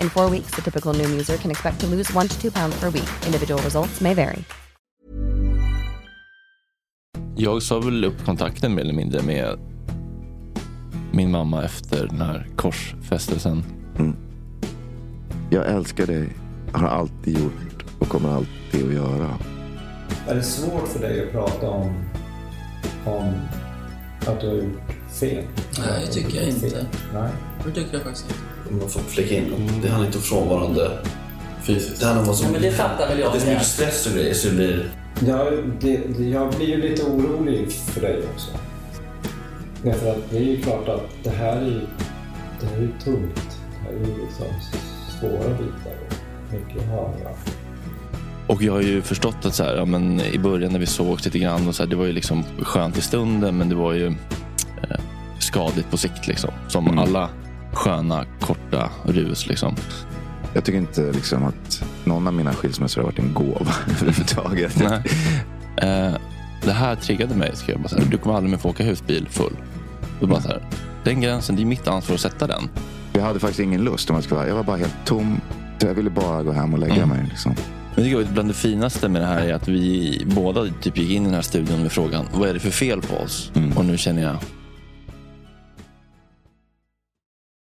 In four weeks, the typical Noom user can expect to lose one to two pounds per week. Individual results may vary. Jag sa väl upp kontakten mer eller mindre med min mamma efter den här korsfästelsen. Jag älskar dig, har alltid gjort och kommer alltid att göra. Är det svårt för dig att prata om, om att du har gjort fel? Nej, det tycker jag inte. Nej. Det tycker jag faktiskt inte. Om man får flika in Det handlar inte om frånvarande fysiskt. Det handlar om vad som... Ja, men det fattar väl jag Att det är så mycket stress och grejer så det blir... Ja, det, det, jag blir ju lite orolig för dig också. Därför att det är ju klart att det här är ju, det här är ju tungt. Det här är ju liksom svåra bitar och mycket höra. Och jag har ju förstått att så här, ja, men i början när vi sågs lite grann, och så här, det var ju liksom skönt i stunden men det var ju eh, skadligt på sikt. Liksom. Som Mm. alla sköna korta rus. Liksom. Jag tycker inte liksom att någon av mina skilsmässor har varit en gåva överhuvudtaget. Nej. Eh, det här triggade mig. Ska jag bara säga. Du kommer aldrig mer få åka husbil full. Då bara så här, den gränsen, det är mitt ansvar att sätta den. Jag hade faktiskt ingen lust om jag ska vara Jag var bara helt tom. Jag ville bara gå hem och lägga Mm. mig. Liksom. Jag tycker att bland det finaste med det här är att vi båda typ gick in i den här studion med frågan vad är det för fel på oss? Mm. Och nu känner jag